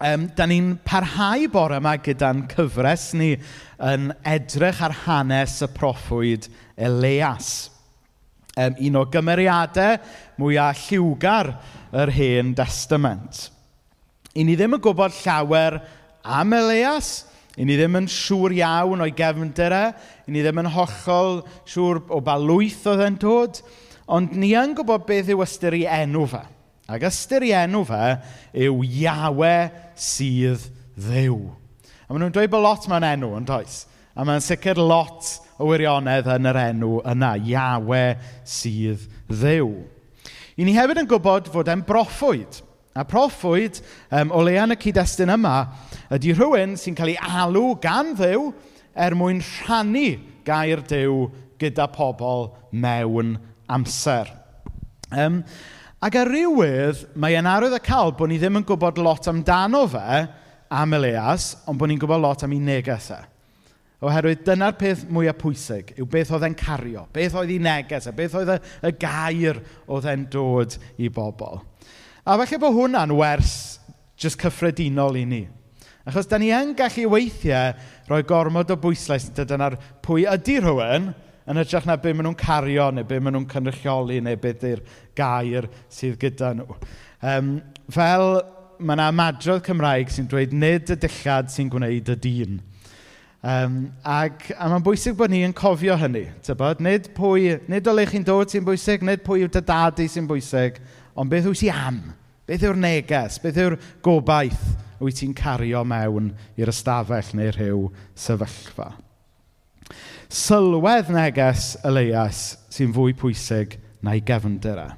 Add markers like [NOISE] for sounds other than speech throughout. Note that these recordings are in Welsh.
um, da ni'n parhau bore yma gyda'n cyfres ni yn edrych ar hanes y proffwyd Elias. Um, un o gymeriadau mwyaf lliwgar yr hen testament. I ni ddim yn gwybod llawer am Elias, i ni ddim yn siŵr iawn o'i gefndir e, i ni ddim yn hollol siŵr o ba lwyth oedd e'n dod, ond ni yn gwybod beth yw ystyr i enw fe. Ac ystyr i enw fe yw Iawe sydd ddew. A maen nhw'n dweud bod lot mewn enw, yn does? A mae'n sicr lot o wirionedd yn yr enw yna, Iawe sydd ddew. I ni hefyd yn gwybod fod e'n broffwyd. A proffwyd, um, o leia yn y cyd-destun yma, ydy rhywun sy'n cael ei alw gan ddew er mwyn rhannu gair dew gyda pobl mewn amser. Um, Ac ar rywydd, mae e'n arwyddocaol bod ni ddim yn gwybod lot amdano fe, am Elias, ond bod ni'n gwybod lot am ei neges e. Oherwydd dyna'r peth mwyaf pwysig, yw beth oedd e'n cario, beth oedd ei neges e, beth oedd y, y gair oedd e'n dod i bobl. A falle bod hwnna'n wers jyst cyffredinol i ni. Achos da ni yn gallu weithiau rhoi gormod o bwyslais, dyna'r pwy ydy rhywun, yn hytrach na be maen nhw'n cario neu be maen nhw'n cynrychioli neu beth yw'r gair sydd gyda nhw. Um, fel mae yna madrodd Cymraeg sy'n dweud nid y dillad sy'n gwneud y dyn. Um, ac, a mae'n bwysig bod ni yn cofio hynny. Tybod? Nid, pwy, nid o le chi'n dod sy'n bwysig, nid pwy yw dy dadu sy'n bwysig, ond beth wyt ti am? Beth yw'r neges? Beth yw'r gobaith wyt ti'n cario mewn i'r ystafell neu rhyw sefyllfa? sylwedd neges Elias sy'n fwy pwysig na'i gefndir e.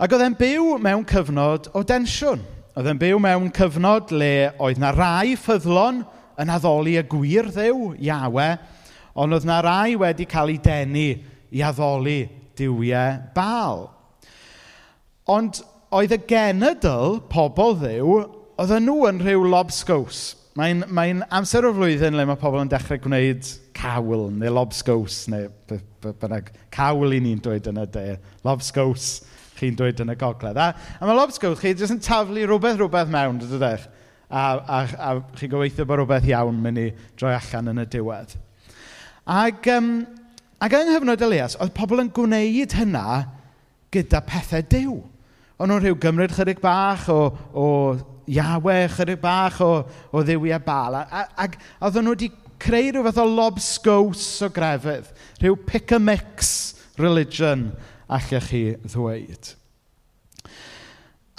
Ac oedd e'n byw mewn cyfnod o densiwn. Oedd e'n byw mewn cyfnod le oedd na rai ffyddlon yn addoli y gwir ddew, Iawe, ond oedd na rai wedi cael ei denu i addoli diwiau bal. Ond oedd y genedl, pobl ddew, oedd nhw yn rhyw lobsgws. Mae'n mae amser o flwyddyn le mae pobl yn dechrau gwneud cawl neu lobsgws neu bynnag cawl i ni'n dweud yn y de. Lobsgws chi'n dweud yn y gogledd. A, a mae lobsgws chi jyst yn taflu rhywbeth rhywbeth mewn, dydych? E? A, a, a chi'n gobeithio bod rhywbeth iawn mynd i droi allan yn y diwedd. Ac, um, ac yng nghyfnod Elias, oedd pobl yn gwneud hynna gyda pethau diw. O'n nhw'n rhyw gymryd chydig bach o, o Iawe, chydig bach o, o ddiwiau bal. Ac oedden nhw wedi creu rhyw fath o lobsgows o grefydd, rhyw pick-a-mix religion allech chi ddweud.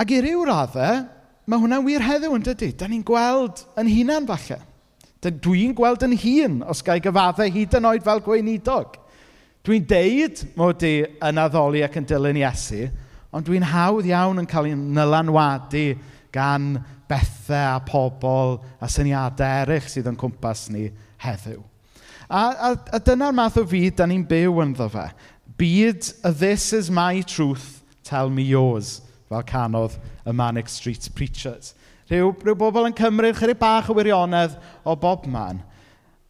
Ac i ryw raddau, mae hwnna'n wir heddiw yn dydy. Da ni'n gweld yn hunan falle. Dwi'n gweld yn hun os gael gyfaddau hyd yn oed fel gweinidog. Dwi'n deud mod i yn addoli ac yn dilyn Iesu, ond dwi'n hawdd iawn yn cael ei nylanwadu gan bethau a pobl a syniadau eraill sydd yn cwmpas ni heddiw. A, a, a dyna'r math o fyd da ni'n byw ynddo fe. Byd y this is my truth, tell me yours, fel canodd y Manic Street Preachers. Rhyw, rhyw bobl yn cymryd chydig bach o wirionedd o bob man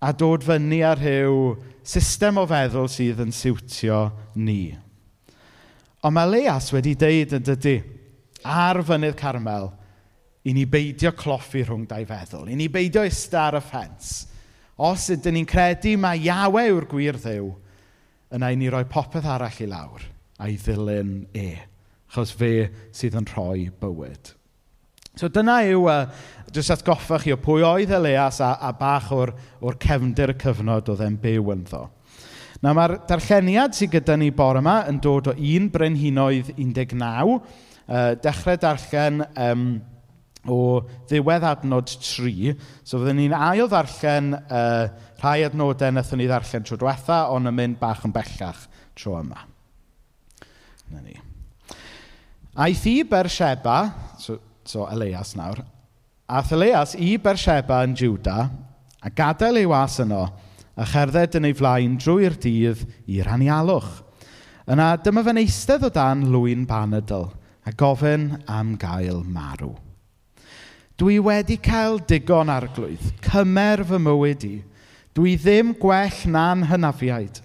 a dod fyny ar rhyw system o feddwl sydd yn siwtio ni. Ond mae Leas wedi deud yn dydy ar fynydd Carmel i ni beidio cloffi rhwng dau feddwl, i ni beidio ista ar y ffens, Os ydyn ni'n credu mae Iawe yw'r gwir ddew, yna i ni roi popeth arall i lawr a'i ddilyn e. Achos fe sydd yn rhoi bywyd. So dyna yw, uh, jyst atgoffa chi o pwy oedd Elias a, a bach o'r, or cefndir y cyfnod oedd e'n byw ynddo. Nawr mae'r darlleniad sydd gyda ni bore yma yn dod o un Brynhinoedd 19, uh, dechrau darllen um, o ddiwedd adnod 3. So fydden ni'n ail ddarllen uh, rhai adnodau wnaethon ni ddarllen tro diwetha, ond yn mynd bach yn bellach tro yma. Na ni. Aeth i Bersheba, so, so Elias nawr, aeth Elias i Bersheba yn Juda, a gadael ei was yno, a cherdded yn ei flaen drwy'r dydd i'r anialwch. Yna dyma fe'n eistedd o dan lwyn banadl, a gofyn am gael marw. Dwi wedi cael digon arglwydd. Cymer fy mywyd i. Dwi ddim gwell na'n hynafiaid.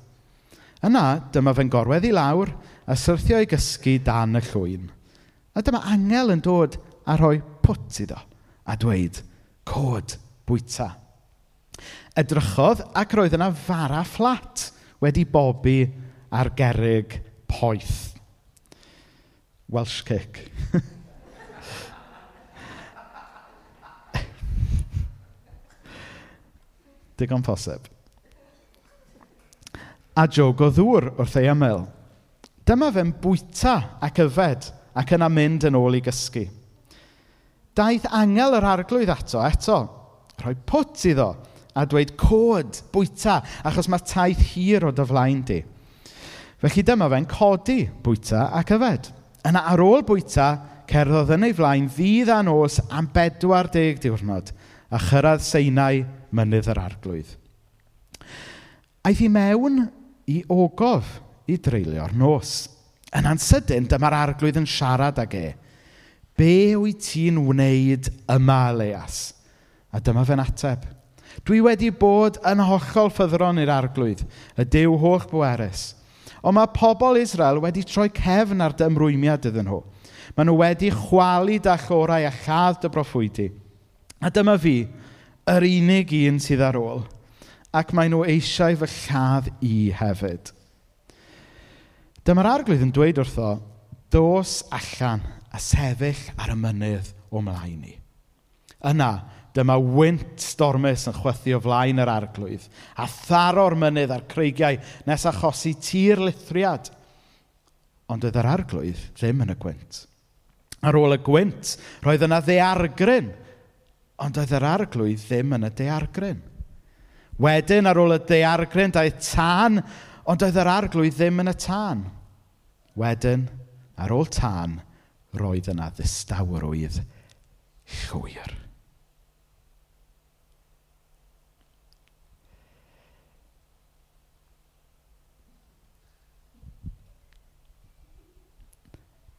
Yna, dyma fe'n gorwedd i lawr a syrthio i gysgu dan y llwyn. A dyma angel yn dod a rhoi pwt iddo a dweud, cod bwyta. Edrychodd ac roedd yna fara fflat wedi bobi ar gerig poeth. Welsh kick. [LAUGHS] Digon posib. A jog o ddŵr wrth ei ymyl. Dyma fe'n bwyta ac yfed ac yna mynd yn ôl i gysgu. Daeth angel yr arglwydd ato eto, rhoi pwt iddo a dweud cod, bwyta, achos mae taith hir o dyflaen di. Felly dyma fe'n codi bwyta ac yfed. Yna ar ôl bwyta, cerddodd yn ei flaen ddydd a nos am bedwar deg diwrnod, a chyrraedd seinau mynydd yr arglwydd. Aeth hi mewn i ogof i dreulio'r nos. Yn ansydyn, dyma'r arglwydd yn siarad ag e. Be wyt ti'n wneud yma, Leas? A dyma fe'n ateb. Dwi wedi bod yn hollol ffyddron i'r arglwydd, y dew holl bwerus. Ond mae pobl Israel wedi troi cefn ar dymrwymiad iddyn nhw. Maen nhw wedi chwalu dachorau a chadd dy broffwydi. A dyma fi, yr unig un sydd ar ôl, ac maen nhw eisiau fy lladd i hefyd. Dyma'r arglwydd yn dweud wrtho, dos allan a sefyll ar y mynydd o mlaen ni. Yna, dyma wynt stormus yn chwythu o flaen yr arglwydd, a tharo'r mynydd a'r creigiau nes achosi tir lithriad. Ond oedd yr arglwydd ddim yn y gwynt. Ar ôl y gwynt, roedd yna ddeargryn Ond oedd yr arglwydd ddim yn y deargryn. Wedyn ar ôl y deargryn daeth tân, ond oedd yr arglwydd ddim yn y tân. Wedyn, ar ôl tân, roedd yna ddistawrwydd llwyr.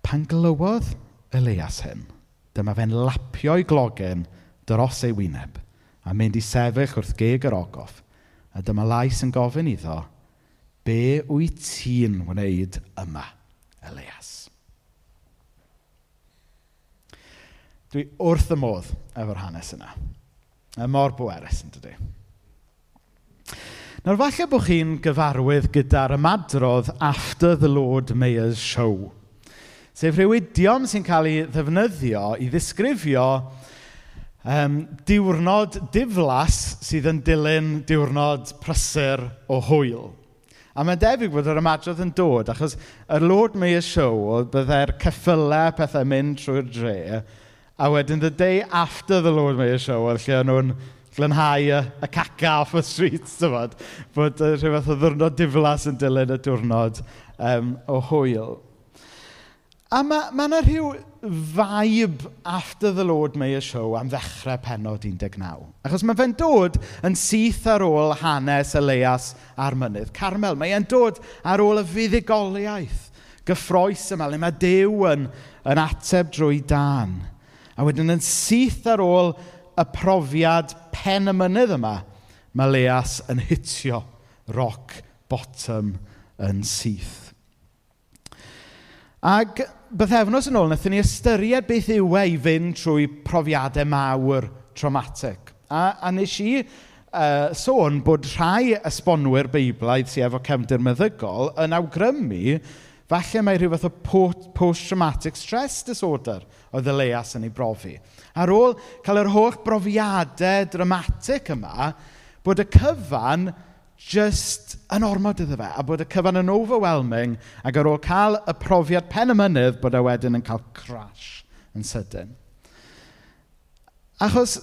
Pan glywodd Elias hyn, dyma fe'n lapio'i glogen dros ei wyneb a mynd i sefyll wrth geg yr ogof a dyma lais yn gofyn iddo, be wyt ti'n wneud yma, Elias? Dwi wrth y modd efo'r hanes yna. Y mor bwerus yn dydy. Nawr falle bod chi'n gyfarwydd gyda'r ymadrodd After the Lord Mayor's Show, sef rhyw idiom sy'n cael ei ddefnyddio i ddisgrifio um, diwrnod diflas sydd yn dilyn diwrnod prysur o hwyl. A mae'n debyg bod yr ymadrodd yn dod, achos y Lord Mayor Show, oedd byddai'r ceffylau pethau mynd trwy'r dre, a wedyn the day after the Lord Mayor Show, oedd lle nhw'n glynhau y, y caca off y streets, dyfod, bod uh, rhyw o ddwrnod diflas yn dilyn y diwrnod um, o hwyl. A mae ma' yna rhyw vibe after the Lord Mayor Show am ddechrau penod 19. Achos mae fe'n dod yn syth ar ôl hanes Elias a'r mynydd Carmel. Mae e'n dod ar ôl y fuddugoliaeth gyffroes yma le mae Duw yn, yn ateb drwy dan. A wedyn yn syth ar ôl y profiad pen y mynydd yma, mae Elias yn hitio rock bottom yn syth. Ac bythefnos yn ôl, wnaethon ni ystyried beth yw e i fynd trwy profiadau mawr traumatic. A, a nes i uh, sôn bod rhai esbonwyr Beiblaidd sydd efo cefndir meddygol yn awgrymu falle mae rhyw fath o post-traumatic stress disorder oedd y leias yn ei brofi. Ar ôl cael yr holl brofiadau dramatic yma, bod y cyfan just yn ormod iddo fe, a bod y cyfan yn overwhelming, ac ar ôl cael y profiad pen y mynydd, bod e wedyn yn cael crash yn sydyn. Achos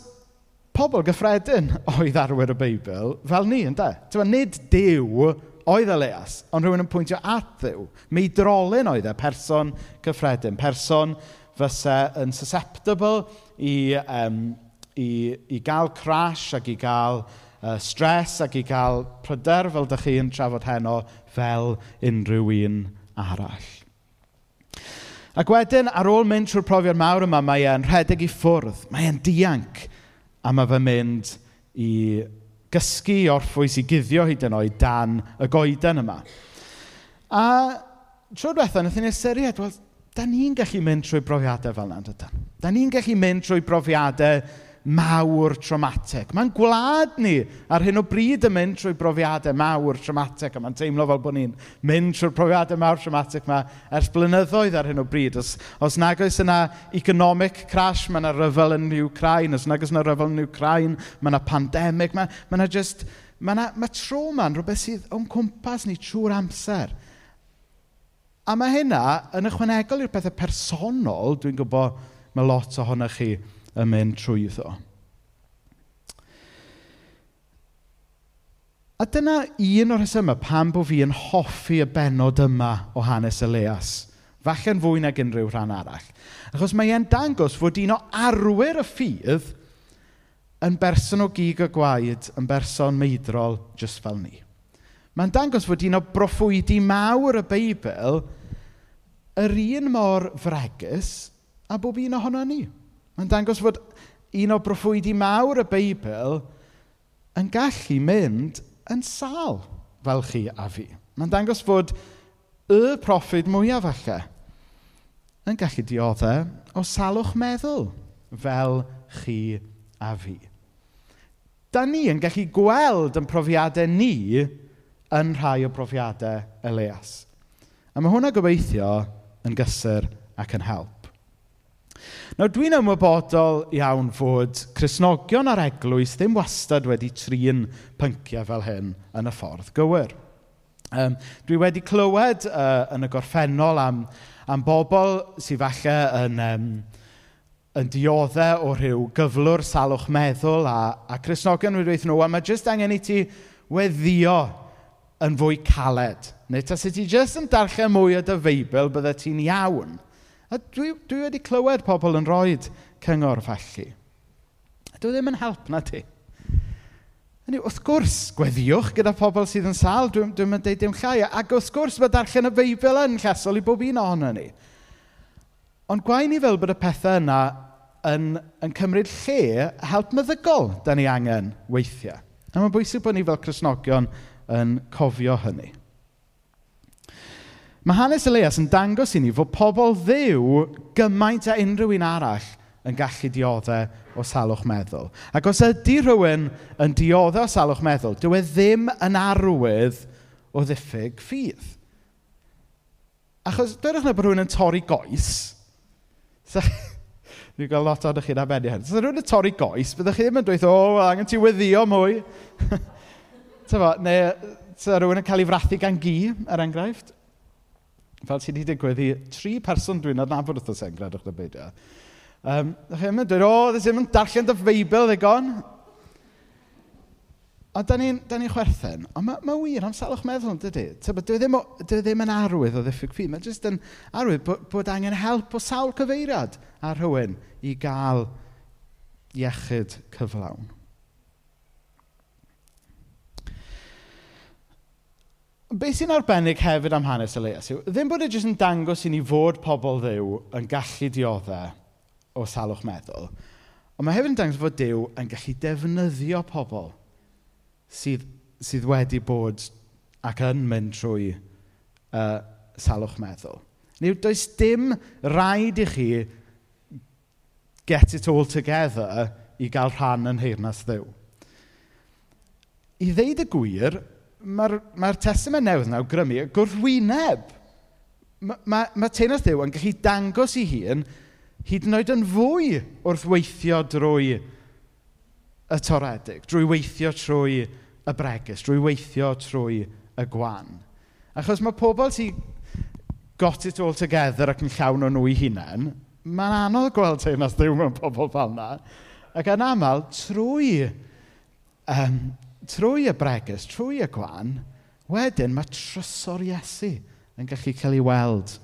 pobl gyffredin oedd arwyr y Beibl fel ni, ynda? Tewa, nid dew oedd y leas, ond rhywun yn pwyntio at ddew. Mi drolyn oedd e, person cyffredin, person fysa yn susceptible i, um, i, i gael crash ac i gael uh, stres ac i gael pryder fel dach chi'n trafod heno fel unrhyw un arall. Ac wedyn, ar ôl mynd trwy'r profiad mawr yma, mae e'n rhedeg i ffwrdd, mae e'n dianc, a mae fe'n mynd i gysgu orffwys i guddio hyd yn oed dan y goeden yma. A tro diwetha, wnaeth ni'n ystyried, wel, da ni'n gallu mynd trwy brofiadau fel yna, dydyn. Da ni'n gallu mynd trwy brofiadau mawr traumatic. Mae'n gwlad ni ar hyn o bryd yn mynd trwy brofiadau mawr traumatic, a mae'n teimlo fel bod ni'n mynd trwy'r profiadau mawr traumatic yma ers blynyddoedd ar hyn o bryd. Os, os nag oes yna economic crash, mae yna ryfel yn Ukraine. Os nag oes yna ryfel yn Ukraine, mae yna pandemig. Mae, mae yna just... Mae, yna, mae trauma yn rhywbeth sydd o'n cwmpas ni trwy'r amser. A mae hynna yn ychwanegol i'r pethau personol, dwi'n gwybod mae lot ohonoch chi yn mynd trwyddo. A dyna un o'r rhesymau pam bod fi yn hoffi y benod yma o hanes Elias. Falle'n fwy nag unrhyw rhan arall. Achos mae e'n dangos fod un o arwyr y ffydd yn berson o gig a gwaed, yn berson meidrol jyst fel ni. Mae'n dangos fod un o broffwydi mawr y Beibl yr un mor fregus a bob un ohono ni. Mae'n dangos fod un o broffwydi mawr y Beibl yn gallu mynd yn sal fel chi a fi. Mae'n dangos fod y proffwyd mwyaf falle yn gallu dioddau o salwch meddwl fel chi a fi. Da ni yn gallu gweld yn profiadau ni yn rhai o profiadau Elias. A mae hwnna gobeithio yn gysur ac yn help. Nawr, dwi'n ymwybodol iawn fod Cresnogion a'r Eglwys ddim wastad wedi trin pynciau fel hyn yn y ffordd gywir. Um, dwi wedi clywed uh, yn y gorffennol am, am bobl sydd falle yn, um, yn dioddau o rhyw gyflwr salwch meddwl a, a Cresnogion wedi dweud nhw, a mae jyst angen i ti weddio yn fwy caled. Neu tas i ti jyst yn darllen mwy o dy feibl, bydde ti'n iawn. A dwi, dwi wedi clywed pobl yn rhoi cyngor felly. Dwi ddim yn help na ti. Hynny, wrth gwrs, gweddiwch gyda pobl sydd yn sal, dwi'n dwi, yn deud dim llai. Ac wrth gwrs, mae darllen y Beibl yn llesol i bob un ohono ni. Ond gwaen ni fel bod y pethau yna yn, yn cymryd lle help meddygol da ni angen weithiau. A mae'n bwysig bod ni fel Cresnogion yn cofio hynny. Mae hanes Elias yn dangos i ni fod pobl Dduw gymaint â unrhyw un arall yn gallu dioddau o salwch meddwl. Ac os ydy rhywun yn dioddau o salwch meddwl, dyw e ddim yn arwydd o ddiffyg ffydd. Achos dyrwch na bod rhywun yn torri goes. so, [LAUGHS] Dwi'n gael lot o'n chi'n abenu hyn. Os rhywun yn torri goes, byddwch chi ddim yn dweud, o, oh, angen ti weddio mwy. [LAUGHS] Tyfo, neu sa rhywun yn cael ei frathu gan gi, er enghraifft fel sydd wedi digwydd i tri person dwi'n adnabod wrth os e'n gredwch na beidio. Um, e. chi'n mynd, o, oh, ddim yn darllen dy Feibl ddigon. A da ni'n ni, ni chwerthen, ond mae ma wir am salwch meddwl dydy. Dwi e ddim, dwi e ddim yn arwydd o ddiffyg ffid, mae jyst yn arwydd bod, bod angen help o sawl cyfeiriad ar rhywun i gael iechyd cyflawn. be sy'n arbennig hefyd am hanes Elias yw, ddim bod e jyst yn dangos i ni fod pobl ddew yn gallu dioddau o salwch meddwl, ond mae hefyd yn dangos fod Dyw yn gallu defnyddio pobl sydd, sydd wedi bod ac yn mynd trwy uh, salwch meddwl. Neu does dim rhaid i chi get it all together i gael rhan yn heirnas ddew. I ddeud y gwir, mae'r ma testament newydd yn grymu, gwrthwyneb. Mae ma, ma teunas Dduw yn gallu dangos i hun hyd yn oed yn fwy wrth weithio drwy y toredig, drwy weithio trwy y bregus, drwy weithio trwy y gwan. Achos mae pobl sy'n got it all together ac yn llawn o nhw i hunain, mae'n anodd gweld teunas Dduw mewn pobl fel yna. Ac yn aml, trwy um, trwy y bregus, trwy y gwan, wedyn mae trysor Iesu yn gallu cael ei weld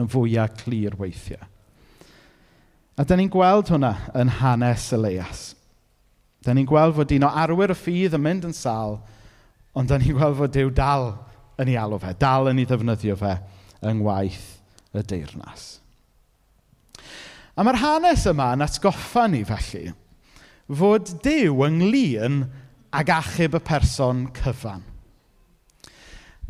yn fwyaf clir weithiau. A da ni'n gweld hwnna yn hanes Elias. Da ni'n gweld fod un o arwyr y ffydd yn mynd yn sal, ond da ni'n gweld fod Dyw dal yn ei alw fe, dal yn ei ddefnyddio fe yng ngwaith y deyrnas. A mae'r hanes yma yn atgoffa ni felly fod Dyw ynglyn ac achub y person cyfan.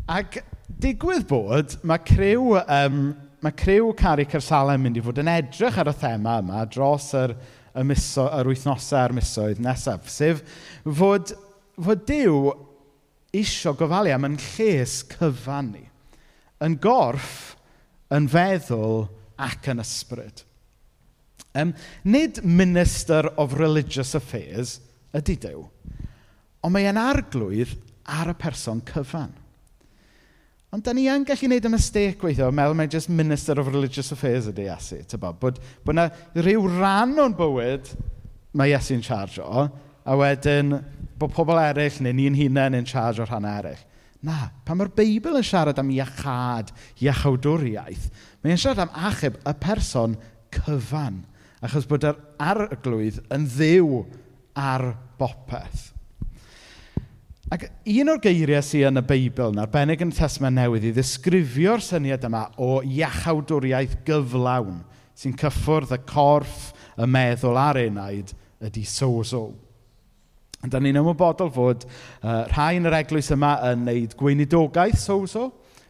Ac digwydd bod, mae criw, um, mae criw Cari Cersalem mynd i fod yn edrych ar y thema yma dros yr, y miso, yr wythnosau a'r misoedd nesaf, sef fod, fod Dyw isio gofalu am yn lles cyfan ni, yn gorff, yn feddwl ac yn ysbryd. Um, nid minister of religious affairs ydy Dyw. Ond mae e'n arglwydd ar y person cyfan. Ond da ni yn gallu gwneud y mistake weithio, o meddwl mae just Minister of Religious Affairs ydy Iesu, tybo, bod, bod na rhyw ran o'n bywyd mae Iesu'n charge o, a wedyn bod pobl eraill neu ni'n hunain yn charge o'r rhan eraill. Na, pan mae'r Beibl yn siarad am iachad, iachawdwriaeth, mae'n siarad am achub y person cyfan, achos bod yr arglwydd yn ddiw ar bopeth. Ac un o'r geiriau sy yn y Beibl, yn arbennig yn y Testament Newydd, i ddisgrifio'r syniad yma o iachawdwriaeth gyflawn sy'n cyffwrdd y corff, y meddwl a'r enaid, ydy sozo. Da ni'n ymwybodol fod uh, rhai yn yr eglwys yma yn neud gweinidogaeth sozo,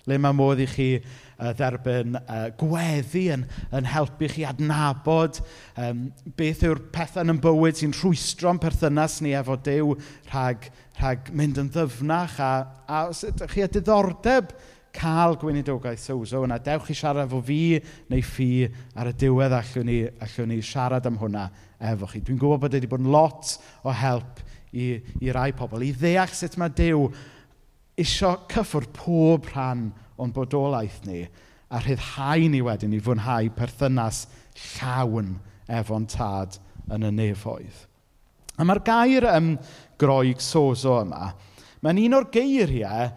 Le mae modd i chi uh, dderbyn uh, gweddi yn, yn helpu chi adnabod um, beth yw'r pethau yn bywyd sy'n rhwystro'n perthynas ni efo Duw rhag, rhag mynd yn ddyfnach a, a os ydych chi a diddordeb cael gweinidogaeth sowso yna, dewch chi siarad efo fi neu ffi ar y diwedd allwn ni, allwn ni siarad am hwnna efo chi. Dwi'n gwybod bod wedi bod yn lot o help i, i rai pobl i ddeall sut mae Duw isio cyffwrdd pob rhan o'n bodolaeth ni a rhyddhau ni wedyn i fwynhau perthynas llawn efo'n tad yn y nefoedd. A mae'r gair um, groeg sozo yma, mae'n un o'r geiriau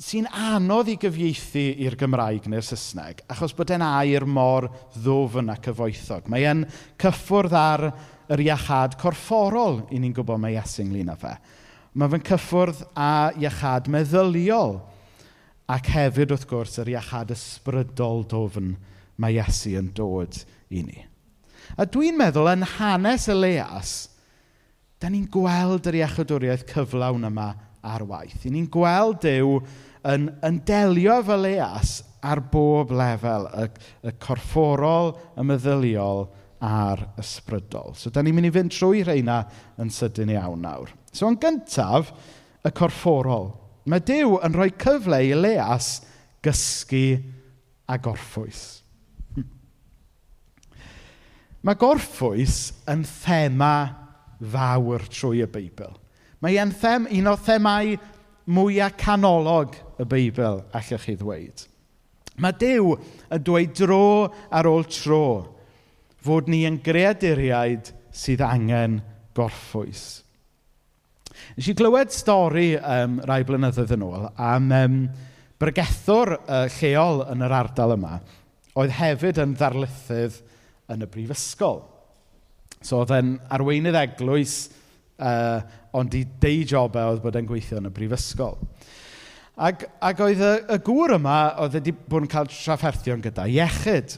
sy'n anodd i gyfieithu i'r Gymraeg neu'r Saesneg, achos bod e'n air mor ddofn a cyfoethog. Mae e'n cyffwrdd ar yr iachad corfforol i ni'n gwybod mae Iesu ynglyn â fe. Mae fe'n cyffwrdd â iachad meddyliol ac hefyd wrth gwrs yr iachad ysbrydol dofn mae Iesu yn dod i ni. A dwi'n meddwl yn hanes Elias, da ni'n gweld yr iachadwriaeth cyflawn yma ar waith. I ni'n gweld Dyw yn, yn delio efo leas ar bob lefel, y, y corfforol, y meddyliol a'r ysbrydol. So, da ni'n mynd i fynd trwy rheina yn sydyn iawn nawr. So yn gyntaf, y corfforol. Mae Dyw yn rhoi cyfle i Leas gysgu a gorffwys. Hmm. Mae gorffwys yn thema fawr trwy y Beibl. Mae e'n them, un o themau mwyaf canolog y Beibl, allwch chi ddweud. Mae Dyw yn dweud dro ar ôl tro fod ni yn greaduriaid sydd angen gorffwys. Nes i glywed stori um, rai blynyddoedd yn ôl am um, bregethwr uh, lleol yn yr ardal yma oedd hefyd yn ddarlithydd yn y brifysgol. So oedd e'n arweinydd eglwys uh, ond i day job e oedd bod e'n gweithio yn y brifysgol. Ac, ac oedd y, y gŵr yma, oedd wedi bod yn cael trafferthion gyda iechyd.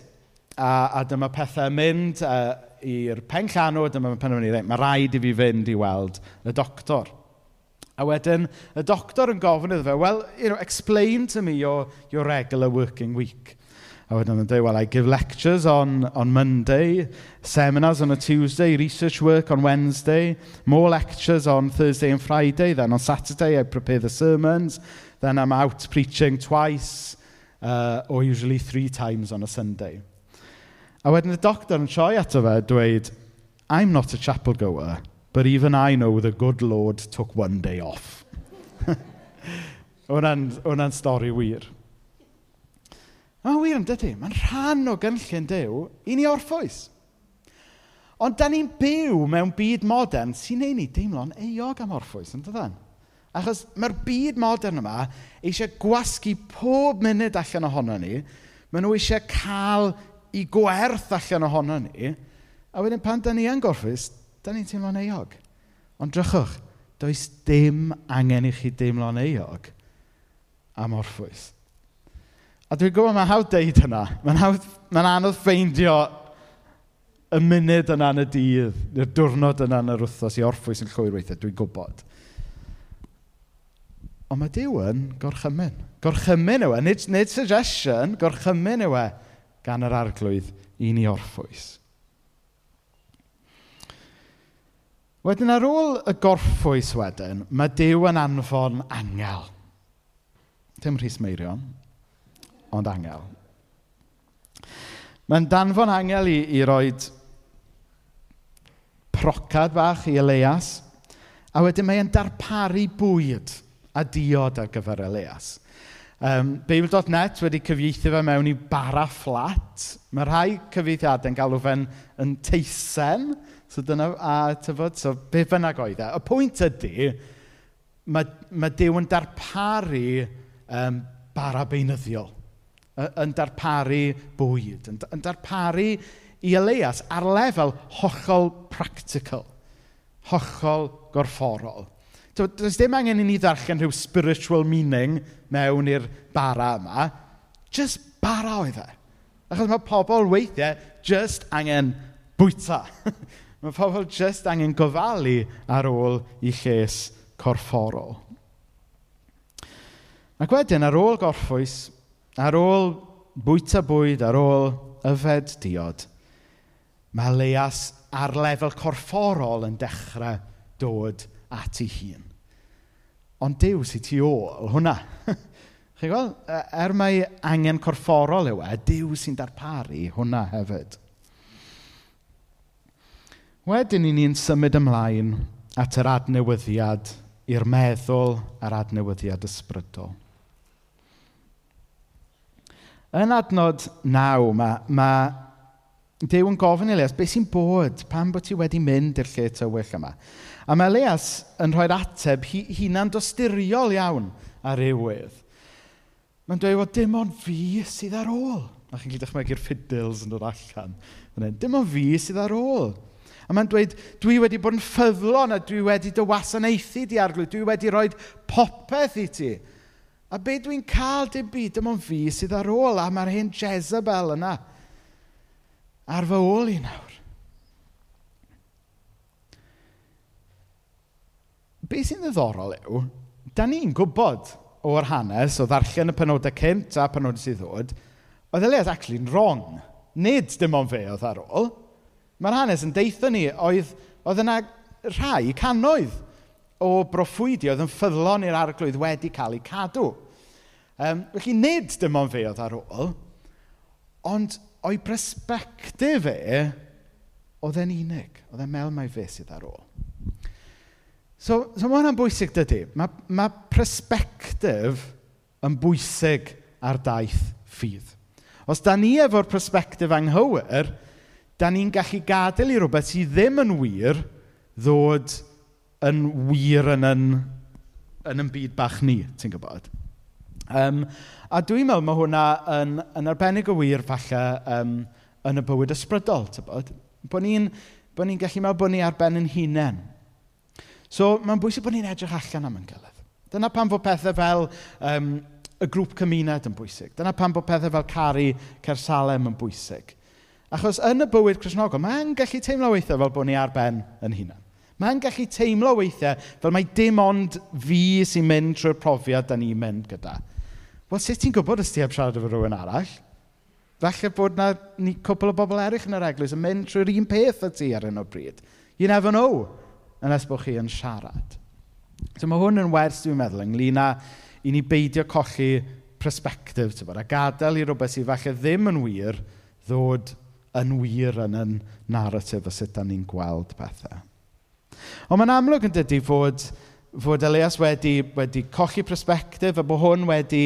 A, a dyma pethau mynd, uh, i'r pen llanwyd, a mae'n penderfynu, mae rhaid i fi fynd i weld y doctor. A wedyn, y doctor yn gofyn iddo fe, well, you know, explain to me your, your regular working week. A wedyn yn dweud, well, I give lectures on, on Monday, seminars on a Tuesday, research work on Wednesday, more lectures on Thursday and Friday, then on Saturday I prepare the sermons, then I'm out preaching twice, uh, or usually three times on a Sunday. A wedyn y doctor yn troi ato fe dweud "I'm not a chapel goer, but even I know the good Lord took one day off." [LAUGHS] Hwna'n stori wir. Mae'n wir yn dydy. Mae'n rhan o gynllun Dyw i ni orffwys. Ond da ni'n byw mewn byd modern sy'n ei ni deimlo'n eog am orffwys, yn dydyn? Achos mae'r byd modern yma eisiau gwasgu pob munud allan ohono ni. Maen nhw eisiau cael i gwerth allan ohono ni, a wedyn pan da ni yn gorffus, da ni'n teimlo'n eog. Ond drychwch, does dim angen i chi deimlo'n eog am orffwys. A dwi'n gwybod mae'n hawdd deud hynna. Mae'n ma anodd ffeindio y munud yna yn y dydd, y diwrnod yna yn yr wythnos i orffwys yn llwyr weithiau, dwi'n gwybod. Ond mae Dyw yn gorchymyn. Gorchymyn yw e, nid, nid suggestion, gorchymyn yw e gan yr arglwydd i ni orffwys. Wedyn ar ôl y gorffwys wedyn, mae Dyw yn anfon angel. Dim Rhys Meirion, ond angel. Mae'n danfon angel i, i roed procad bach i Elias, a wedyn mae'n darparu bwyd a diod ar gyfer Elias. Um, Beibl.net wedi cyfieithu fe mewn i bara fflat. Mae rhai cyfieithiadau'n galw fe'n yn teisen. So dyna... a tyfod, so be bynnag oedd e. Y pwynt ydy, ma' mae Dyw yn darparu um, bara beunyddiol. Yn darparu bwyd. Yn, yn darparu i Elias ar lefel hollol practical. Hollol gorfforol. Does dim angen i ni ddarllen rhyw spiritual meaning mewn i'r bara yma. Just bara oedd e. Achos mae pobl weithiau just angen bwyta. [LAUGHS] mae pobl just angen gofalu ar ôl i lles corfforol. Ac wedyn, ar ôl gorffwys, ar ôl bwyta bwyd, ar ôl yfed diod, mae leas ar lefel corfforol yn dechrau dod at ei hun. Ond Duw sy'n tu ôl hwnna. [LAUGHS] Chi'n gweld? E, er mai angen corfforol yw e, Duw sy'n darparu hwnna hefyd. Wedyn i ni'n symud ymlaen at yr adnewyddiad i'r meddwl a'r adnewyddiad ysbrydol. Yn adnod naw, mae ma Dew yn gofyn i Elias, beth sy'n bod? pan bod ti wedi mynd i'r lle tywyll yma? A mae Elias yn rhoi'r ateb hi, hunan dosturiol iawn ar ewydd. Mae'n dweud bod dim ond fi sydd ar ôl. A chi'n gallu dychmygu'r ffidils yn dod allan. Dim ond fi sydd ar ôl. A mae'n dweud, dwi wedi bod yn ffyddlon a dwi wedi dy wasanaethu di arglwydd. Dwi wedi rhoi popeth i ti. A be dwi'n cael dim byd, dim ond fi sydd ar ôl. A mae'r hen Jezebel yna ar fy ôl i nawr? Be sy'n ddiddorol yw, da ni'n gwybod o'r hanes o ddarllen y penodau cynt a penodau sydd ddod, oedd Elias actually'n wrong. Nid dim ond fe oedd ar ôl. Mae'r hanes yn deitha ni oedd, oedd yna rhai canoedd o broffwydi oedd yn ffyddlon i'r arglwydd wedi cael ei cadw. Um, felly nid dim ond fe oedd ar ôl, ond o'i bersbectif e, oedd e'n unig. Oedd e'n mel mai fe sydd ar ôl. So, so mae hwnna'n bwysig dydy. Mae, mae persbectif yn bwysig ar daith ffydd. Os da ni efo'r persbectif anghywir, da ni'n gallu gadael i rhywbeth sydd ddim yn wir ddod yn wir yn yn, yn, yn byd bach ni, ti'n gwybod? Um, a dwi'n meddwl mae hwnna yn yn arbennig o wir falle um, yn y bywyd ysbrydol, tibod. Bo' ni'n bo' ni'n gallu meddwl bod ni ar ben yn hunain. So, mae'n bwysig bod ni'n edrych allan am yn gilydd. Dyna pam fod pethau fel um, y grŵp cymuned yn bwysig. Dyna pam bod pethau fel caru Cersalem yn bwysig. Achos yn y bywyd Cresnogol, mae'n gallu teimlo weithiau fel bod ni ar ben yn hunain. Mae'n gallu teimlo weithiau fel mae dim ond fi sy'n mynd trwy'r profiad da ni'n mynd gyda. Wel, sut ti'n gwybod os ti heb siarad efo rhywun arall? Falle bod na ni, cwpl o bobl eraill yn yr eglwys yn mynd trwy'r un peth â ti ar hyn o bryd. You never know, unless bod chi yn siarad. So mae hwn yn wers, dwi'n meddwl, ynglyn â i ni beidio colli perspectif, bod, a gadael i rhywbeth sydd falle ddim yn wir ddod yn wir yn y narratif o sut da ni'n gweld pethau. Ond mae'n amlwg yn dydy fod, fod Elias wedi, wedi colli perspectif a bod hwn wedi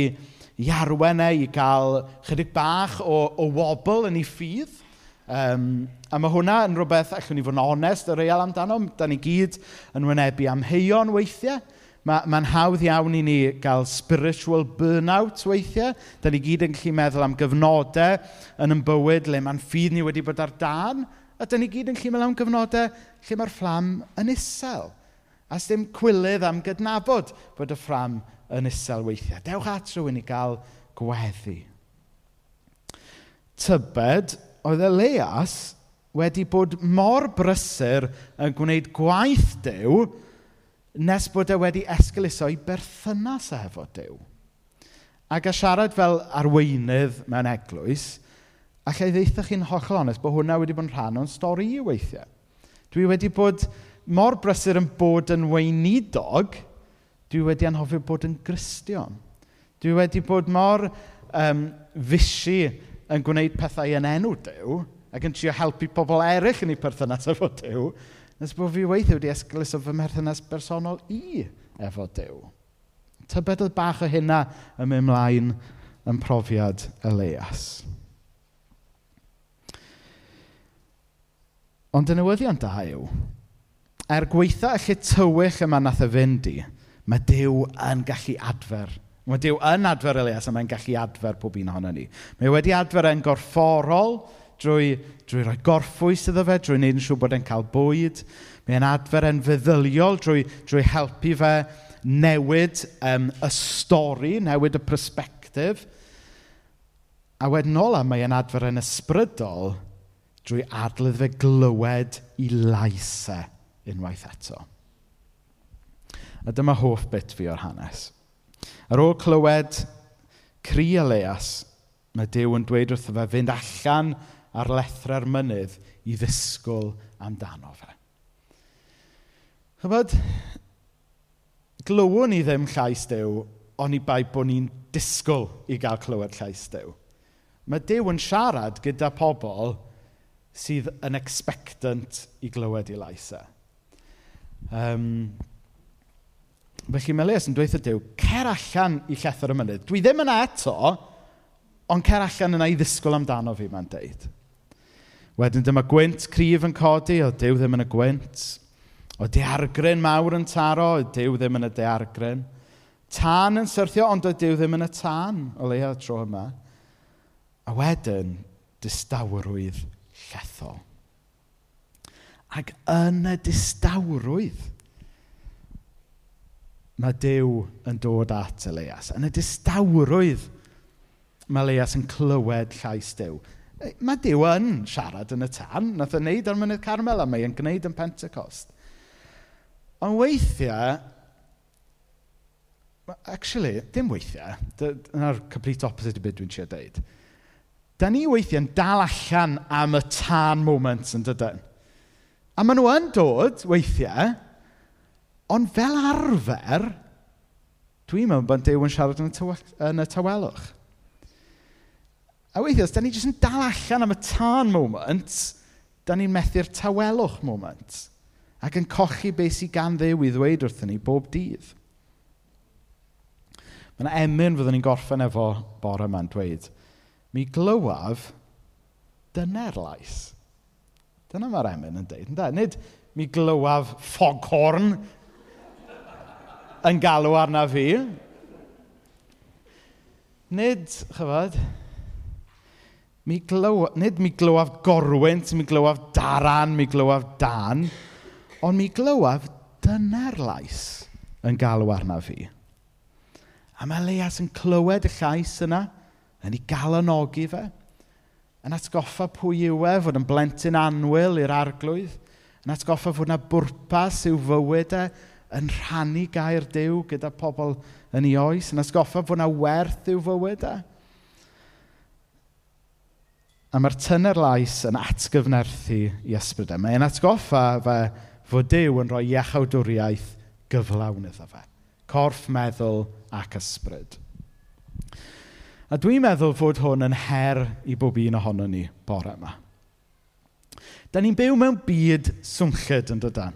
i arwen e i gael chydig bach o, o wobl yn ei ffydd. Um, a mae hwnna yn rhywbeth, allwn ni fod yn onest, y real amdano, da ni gyd yn wynebu amheuon weithiau. Mae'n ma, ma hawdd iawn i ni gael spiritual burnout weithiau. Da ni gyd yn gallu meddwl am gyfnodau yn yn bywyd le mae'n ffydd ni wedi bod ar dan. A da ni gyd yn gallu meddwl am gyfnodau lle mae'r fflam yn isel. A sdim cwilydd am gydnabod bod y fflam yn isel weithiau. Dewch at rhywun i gael gweddi. Tybed oedd Elias wedi bod mor brysur yn gwneud gwaith dew nes bod e wedi esgeluso i berthynas efo Dyw. Ac a siarad fel arweinydd mewn eglwys, allai ddeitha chi'n hollol onest bod hwnna wedi bod yn rhan o'n stori i weithiau. Dwi wedi bod mor brysur yn bod yn weinidog Dwi wedi anhofio bod yn Gristion. Dwi wedi bod mor um, fisi yn gwneud pethau yn enw Dyw ac yn trio helpu pobl eraill yn ei perthynas efo Dyw, nes bod fi weithio wedi esglus o fy merthynas bersonol i efo Dyw. Tybed oedd bach o hynna yn mynd mlaen yn profiad Elias. Ond y newyddion da yw, er gweitha y lle tywyll yma nath y fynd i, Mae Dyw yn gallu adfer. Mae Dyw yn adfer Elias a mae'n gallu adfer pob un ohono ni. Mae wedi adfer yn gorfforol drwy, drwy roi gorffwys iddo fe, drwy wneud yn siŵr bod e'n cael bwyd. Mae'n adfer yn feddyliol drwy, drwy helpu fe newid um, y stori, newid y perspektif. A wedyn ola, mae e'n adfer yn ysbrydol drwy adlydd fe glywed i laisau unwaith eto. A dyma hoff bit fi o'r hanes. Ar ôl clywed cri Elias, mae Dyw yn dweud wrtho fe fynd allan ar lethra'r mynydd i ddisgwyl amdano fe. Chybod, glywwn ni ddim llais Dyw, ond i bai bod ni'n disgwyl i gael clywed llais Dyw. Mae Dyw yn siarad gyda pobl sydd yn expectant i glywed ei laisau. Um, Felly mae Leas yn dweud Duw, cer allan i llethr y mynydd. Dwi ddim yna eto, ond cer allan yna i ddisgwyl amdano fi, mae'n deud. Wedyn dyma gwynt cryf yn codi, o Dyw ddim yn y gwynt. O deargryn mawr yn taro, o Dyw ddim yn y deargryn. Tân yn syrthio, ond o Dyw ddim yn y tân, o leia tro yma. A wedyn, distawrwydd llethol. Ac yn y distawrwydd, mae Dyw yn dod at Elias. Yn y distawrwydd mae Elias yn clywed llais Dyw. Mae Dyw yn siarad yn y tan. Nath e o'n neud ar mynydd Carmel a mae e'n gwneud yn Pentecost. Ond weithiau, actually, dim weithiau, dyna'r complete opposite i beth dwi'n siarad dweud. Da ni weithiau'n dal allan am y tan moments yn dydyn. A maen nhw yn dod weithiau, Ond fel arfer, dwi'n meddwl bod Duw yn siarad yn y, tyw- yn y tawelwch. A weithiau, os da ni jyst yn dal allan am y tân moment, da ni'n methu'r tawelwch moment. Ac yn cochi beth sydd gan ddew i ddweud wrthyn ni bob dydd. Mae yna emyn fyddwn ni'n gorffen efo bore yma'n dweud, mi glywaf dyna'r lais. Dyna mae'r emyn yn dweud, ynddo? Nid mi glywaf foghorn yn galw arna fi. Nid, chyfod, mi glyw, nid mi glywaf gorwynt, mi glywaf daran, mi glywaf dan, ond mi glywaf dyna'r lais yn galw arna fi. A mae Leas yn clywed y llais yna, yn ei galonogi fe, yn atgoffa pwy yw e, fod yn blentyn anwyl i'r arglwydd, yn atgoffa fod yna bwrpas i'w fywyd e, yn rhannu gair Dyw gyda pobl yn ei oes, yn asgoffa fod yna werth i'w fywydau. E. A mae'r tynner lais yn atgyfnerthu i ysbrydau. E. Mae'n atgoffa fe fod Dyw yn rhoi iachawdwriaeth gyflawn iddo fe. Corff, meddwl ac ysbryd. A dwi'n meddwl fod hwn yn her i bob un ohono ni bore yma. Da ni'n byw mewn byd swngllyd yn dydan.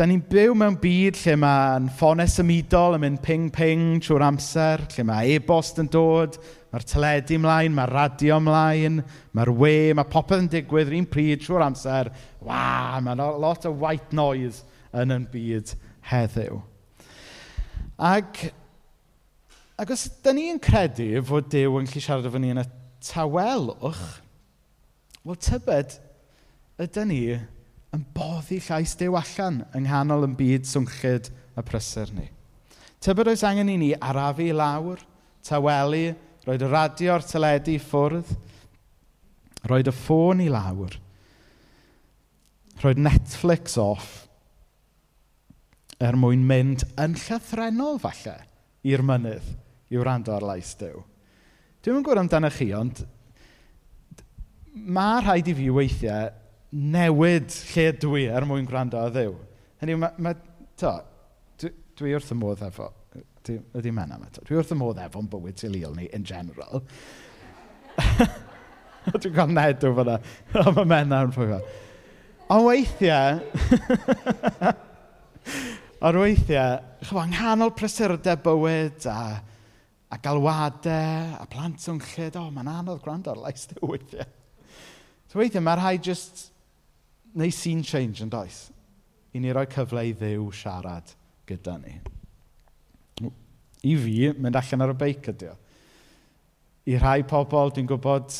Da ni'n byw mewn byd lle mae'n ffonau symudol yn mynd ping-ping trwy'r amser, lle mae e-bost yn dod, mae'r teledu ymlaen, mae'r radio ymlaen, mae'r we, mae popeth yn digwydd yr un pryd trwy'r amser. Wa, mae lot o white noise yn yn byd heddiw. Ac, ac os da ni'n credu fod Dyw yn gallu siarad efo ni yn y tawelwch, wel tybed, ydy ni yn boddi llais Duw allan yng nghanol yn byd swnllyd a prysur ni. Tybed oes angen i ni arafu i lawr, tawelu, roed y radio a'r teledu i ffwrdd, roed y ffôn i lawr, roed Netflix off, er mwyn mynd yn llythrenol falle i'r mynydd i wrando ar lais Dyw. Dwi'n yn gwybod amdano chi, ond mae rhaid i fi weithiau newid lle dwi er mwyn gwrando a ddew. Hynny, mae, ma, to, dwi, dwi wrth y modd efo, ydy ydi menna yma, to, dwi wrth y modd efo'n bywyd teuluol ni in general. [LAUGHS] dwi'n cael nedw fyna, o mae menna yn fwy. Ond weithiau, [LAUGHS] ond weithiau, chyfo, nghanol prysurdeb bywyd a, a galwadau a plant o'n llyd, o, mae'n anodd gwrando ar lais dy weithiau. So weithiau, mae'r rhai just neu scene change yn does? I ni roi cyfle i ddew siarad gyda ni. I fi, mynd allan ar y beic ydy o. I rhai pobl, dwi'n gwybod,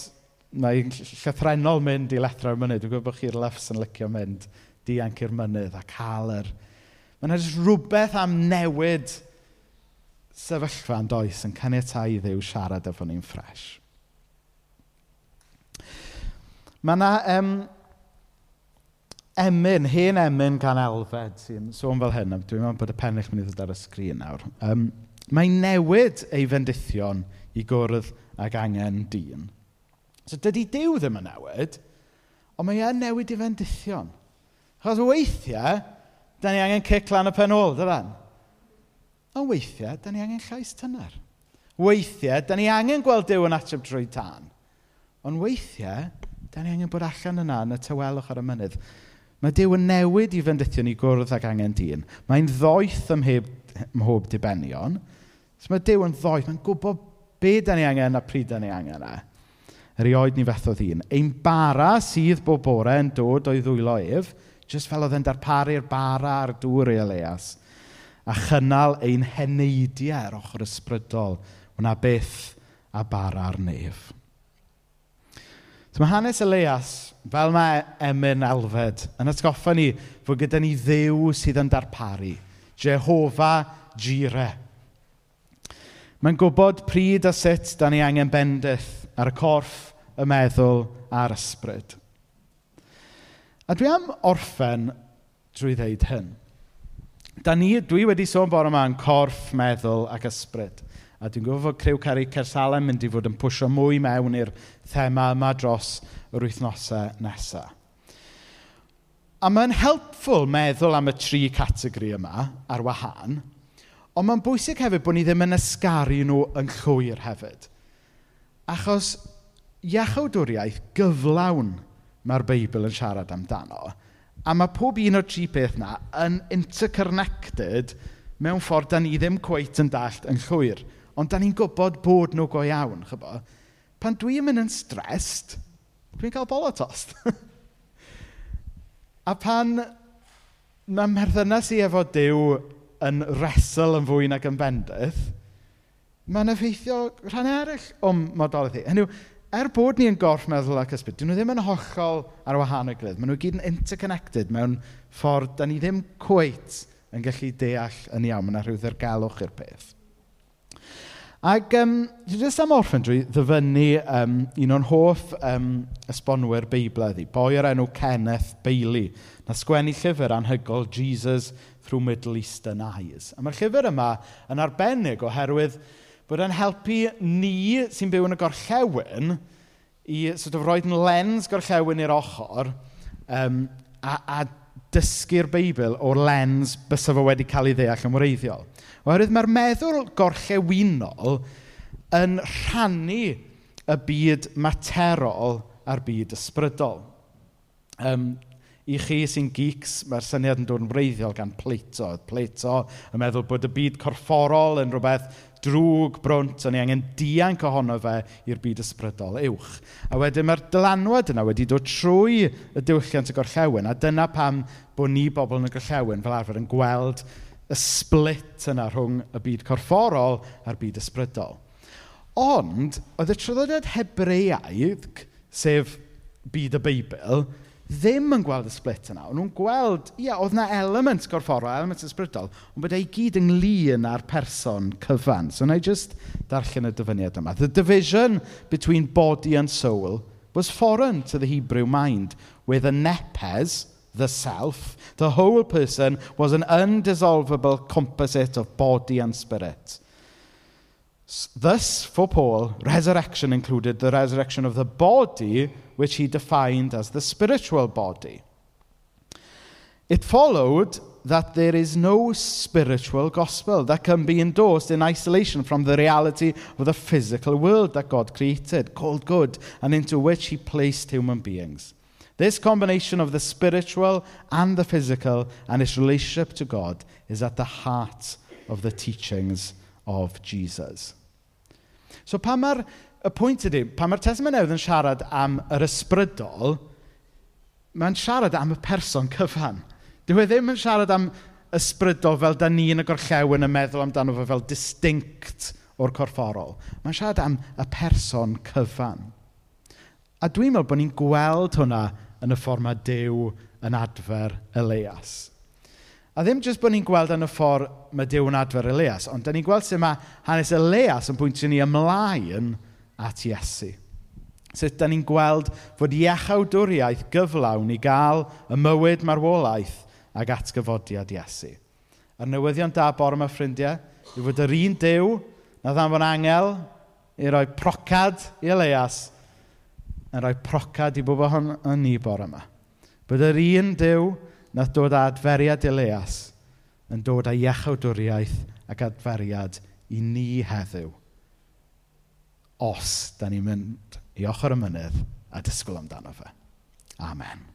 mae llythrenol mynd i lethra mynydd. Dwi'n gwybod bod chi'r lyfs yn licio mynd dianc i'r mynydd a cael yr... Mae yna rhywbeth am newid sefyllfa yn does yn caniatau i ddew siarad efo ni'n ffres. Mae yna... Um, emyn, hen emyn gan Elfed sy'n sôn fel hyn. Dwi'n meddwl bod y pennill mynd i ddod ar y sgrin nawr. Um, mae newid ei fendithion i gwrdd ag angen dyn. So dydy Dyw ddim yn newid, ond mae e'n newid i fendithion. Chos weithiau, da ni angen cic lan y pen ôl, dyfan. Ond weithiau, da ni angen llais tynner. Weithiau, da ni angen gweld Dyw yn ateb drwy tân. Ond weithiau, da ni angen bod allan yna yn y tywelwch ar y mynydd. Mae Dyw yn newid i fendithion i gwrdd ag angen dyn. Mae'n ddoeth ym mheb, mhob dibenion. So mae Dyw yn ddoeth. Mae'n gwybod be da ni angen a pryd da ni angen e. Erioed ni fethodd ddyn. Ein bara sydd bob bore yn dod o'i ddwylo ef, jyst fel oedd e'n darparu'r bara ar dŵr ei Elias, a chynnal ein heneidiau ar ochr ysbrydol, wna beth a bara ar nef. So mae hanes Elias fel mae emyn Elfed yn atgoffa ni fod gyda ni ddew sydd yn darparu. Jehofa Jire. Mae'n gwybod pryd a sut da ni angen bendith ar y corff, y meddwl a'r ysbryd. A dwi am orffen drwy ddeud hyn. Da ni, dwi wedi sôn bore yma yn corff, meddwl ac ysbryd. A dwi'n gwybod fod Criw Ceri Cersalem mynd i fod yn pwysio mwy mewn i'r thema yma dros yr wythnosau nesaf. A mae'n helpful meddwl am y tri categori yma ar wahân, ond mae'n bwysig hefyd bod ni ddim yn ysgaru nhw yn llwyr hefyd. Achos iachawdwriaeth gyflawn mae'r Beibl yn siarad amdano, a mae pob un o'r tri peth yna yn interconnected mewn ffordd da ni ddim cweit yn dallt yn llwyr. Ond da ni'n gwybod bod nhw go iawn, chybo. Pan dwi'n mynd yn stressed, dwi'n cael bolo tost. [LAUGHS] a pan mae merthynas i efo Dyw yn resl yn fwy nag yn bendydd, mae'n effeithio rhan eraill o'n modolaeth i. Hynny er bod ni yn gorff meddwl ac ysbryd, dyn nhw ddim yn hollol ar wahan o gilydd. Maen nhw gyd yn interconnected mewn ffordd da ni ddim cweit yn gallu deall yn iawn. Mae yna rhyw ddirgelwch i'r peth. Ac um, dwi jyst am orffen drwy ddyfynnu um, un o'n hoff um, esbonwyr Beibl ydi, boi o'r enw Kenneth Bailey, Na sgwennu llyfr anhygol Jesus Through Middle Eastern Eyes. A mae'r llyfr yma yn arbennig oherwydd bod e'n helpu ni sy'n byw yn y gorllewin i sort of roed yn lens gorllewin i'r ochr um, a, a dysgu'r Beibl o'r lens bysa fo wedi cael ei ddeall yn wreiddiol. Oherwydd mae'r meddwl gorllewinol yn rhannu y byd materol a'r byd ysbrydol. Um, I chi sy'n geeks, mae'r syniad yn dod yn wreiddiol gan Plato. Plato yn meddwl bod y byd corfforol yn rhywbeth drwg, brwnt, o'n ni angen dianc ohono fe i'r byd ysbrydol uwch. A wedyn mae'r dylanwad yna wedi dod trwy y diwylliant y gorllewin, a dyna pam bod ni bobl yn y gorllewin fel arfer yn gweld y split yna rhwng y byd corfforol a'r byd ysbrydol. Ond, oedd y traddodiad hebreaidd, sef byd y Beibl, ddim yn gweld y split yna. O'n nhw'n gweld, ia, oedd yna element gorfforol, element ysbrydol, ond bod ei gyd ynglyn â'r person cyfan. So, na i just darllen y dyfyniad yma. The division between body and soul was foreign to the Hebrew mind, with a nepes, the self, the whole person was an undissolvable composite of body and spirit. Thus, for Paul, resurrection included the resurrection of the body, which he defined as the spiritual body. It followed that there is no spiritual gospel that can be endorsed in isolation from the reality of the physical world that God created, called good, and into which He placed human beings. This combination of the spiritual and the physical and its relationship to God is at the heart of the teachings of Jesus. So pan mae'r y pwynt ydy, pan mae'r Testament Newydd yn siarad am yr ysbrydol, mae'n siarad am y person cyfan. Dyw e ddim yn siarad am ysbrydol fel da ni yn y gorllewin yn meddwl amdano fe fel distinct o'r corfforol. Mae'n siarad am y person cyfan. A dwi'n meddwl bod ni'n gweld hwnna yn y ffordd mae Dyw yn adfer Elias. A ddim jyst bod ni'n gweld yn y ffordd mae Dyw yn adfer Elias, ond da ni'n gweld sut mae hanes Elias yn pwyntio ni ymlaen at Iesu. Sut da ni'n gweld fod iechawdwriaeth gyflawn i gael y mywyd marwolaeth ac atgyfodiad Iesu. A'r newyddion da bore yma, ffrindiau, yw fod yr un Duw na ddanfon angel i roi procad i Elias – yn rhoi procad i bobl hon yn ni bore yma. Bod yr un dew na dod â adferiad Elias yn dod â iechawdwriaeth ac adferiad i ni heddiw. Os da ni'n mynd i ochr y mynydd a disgwyl amdano fe. Amen.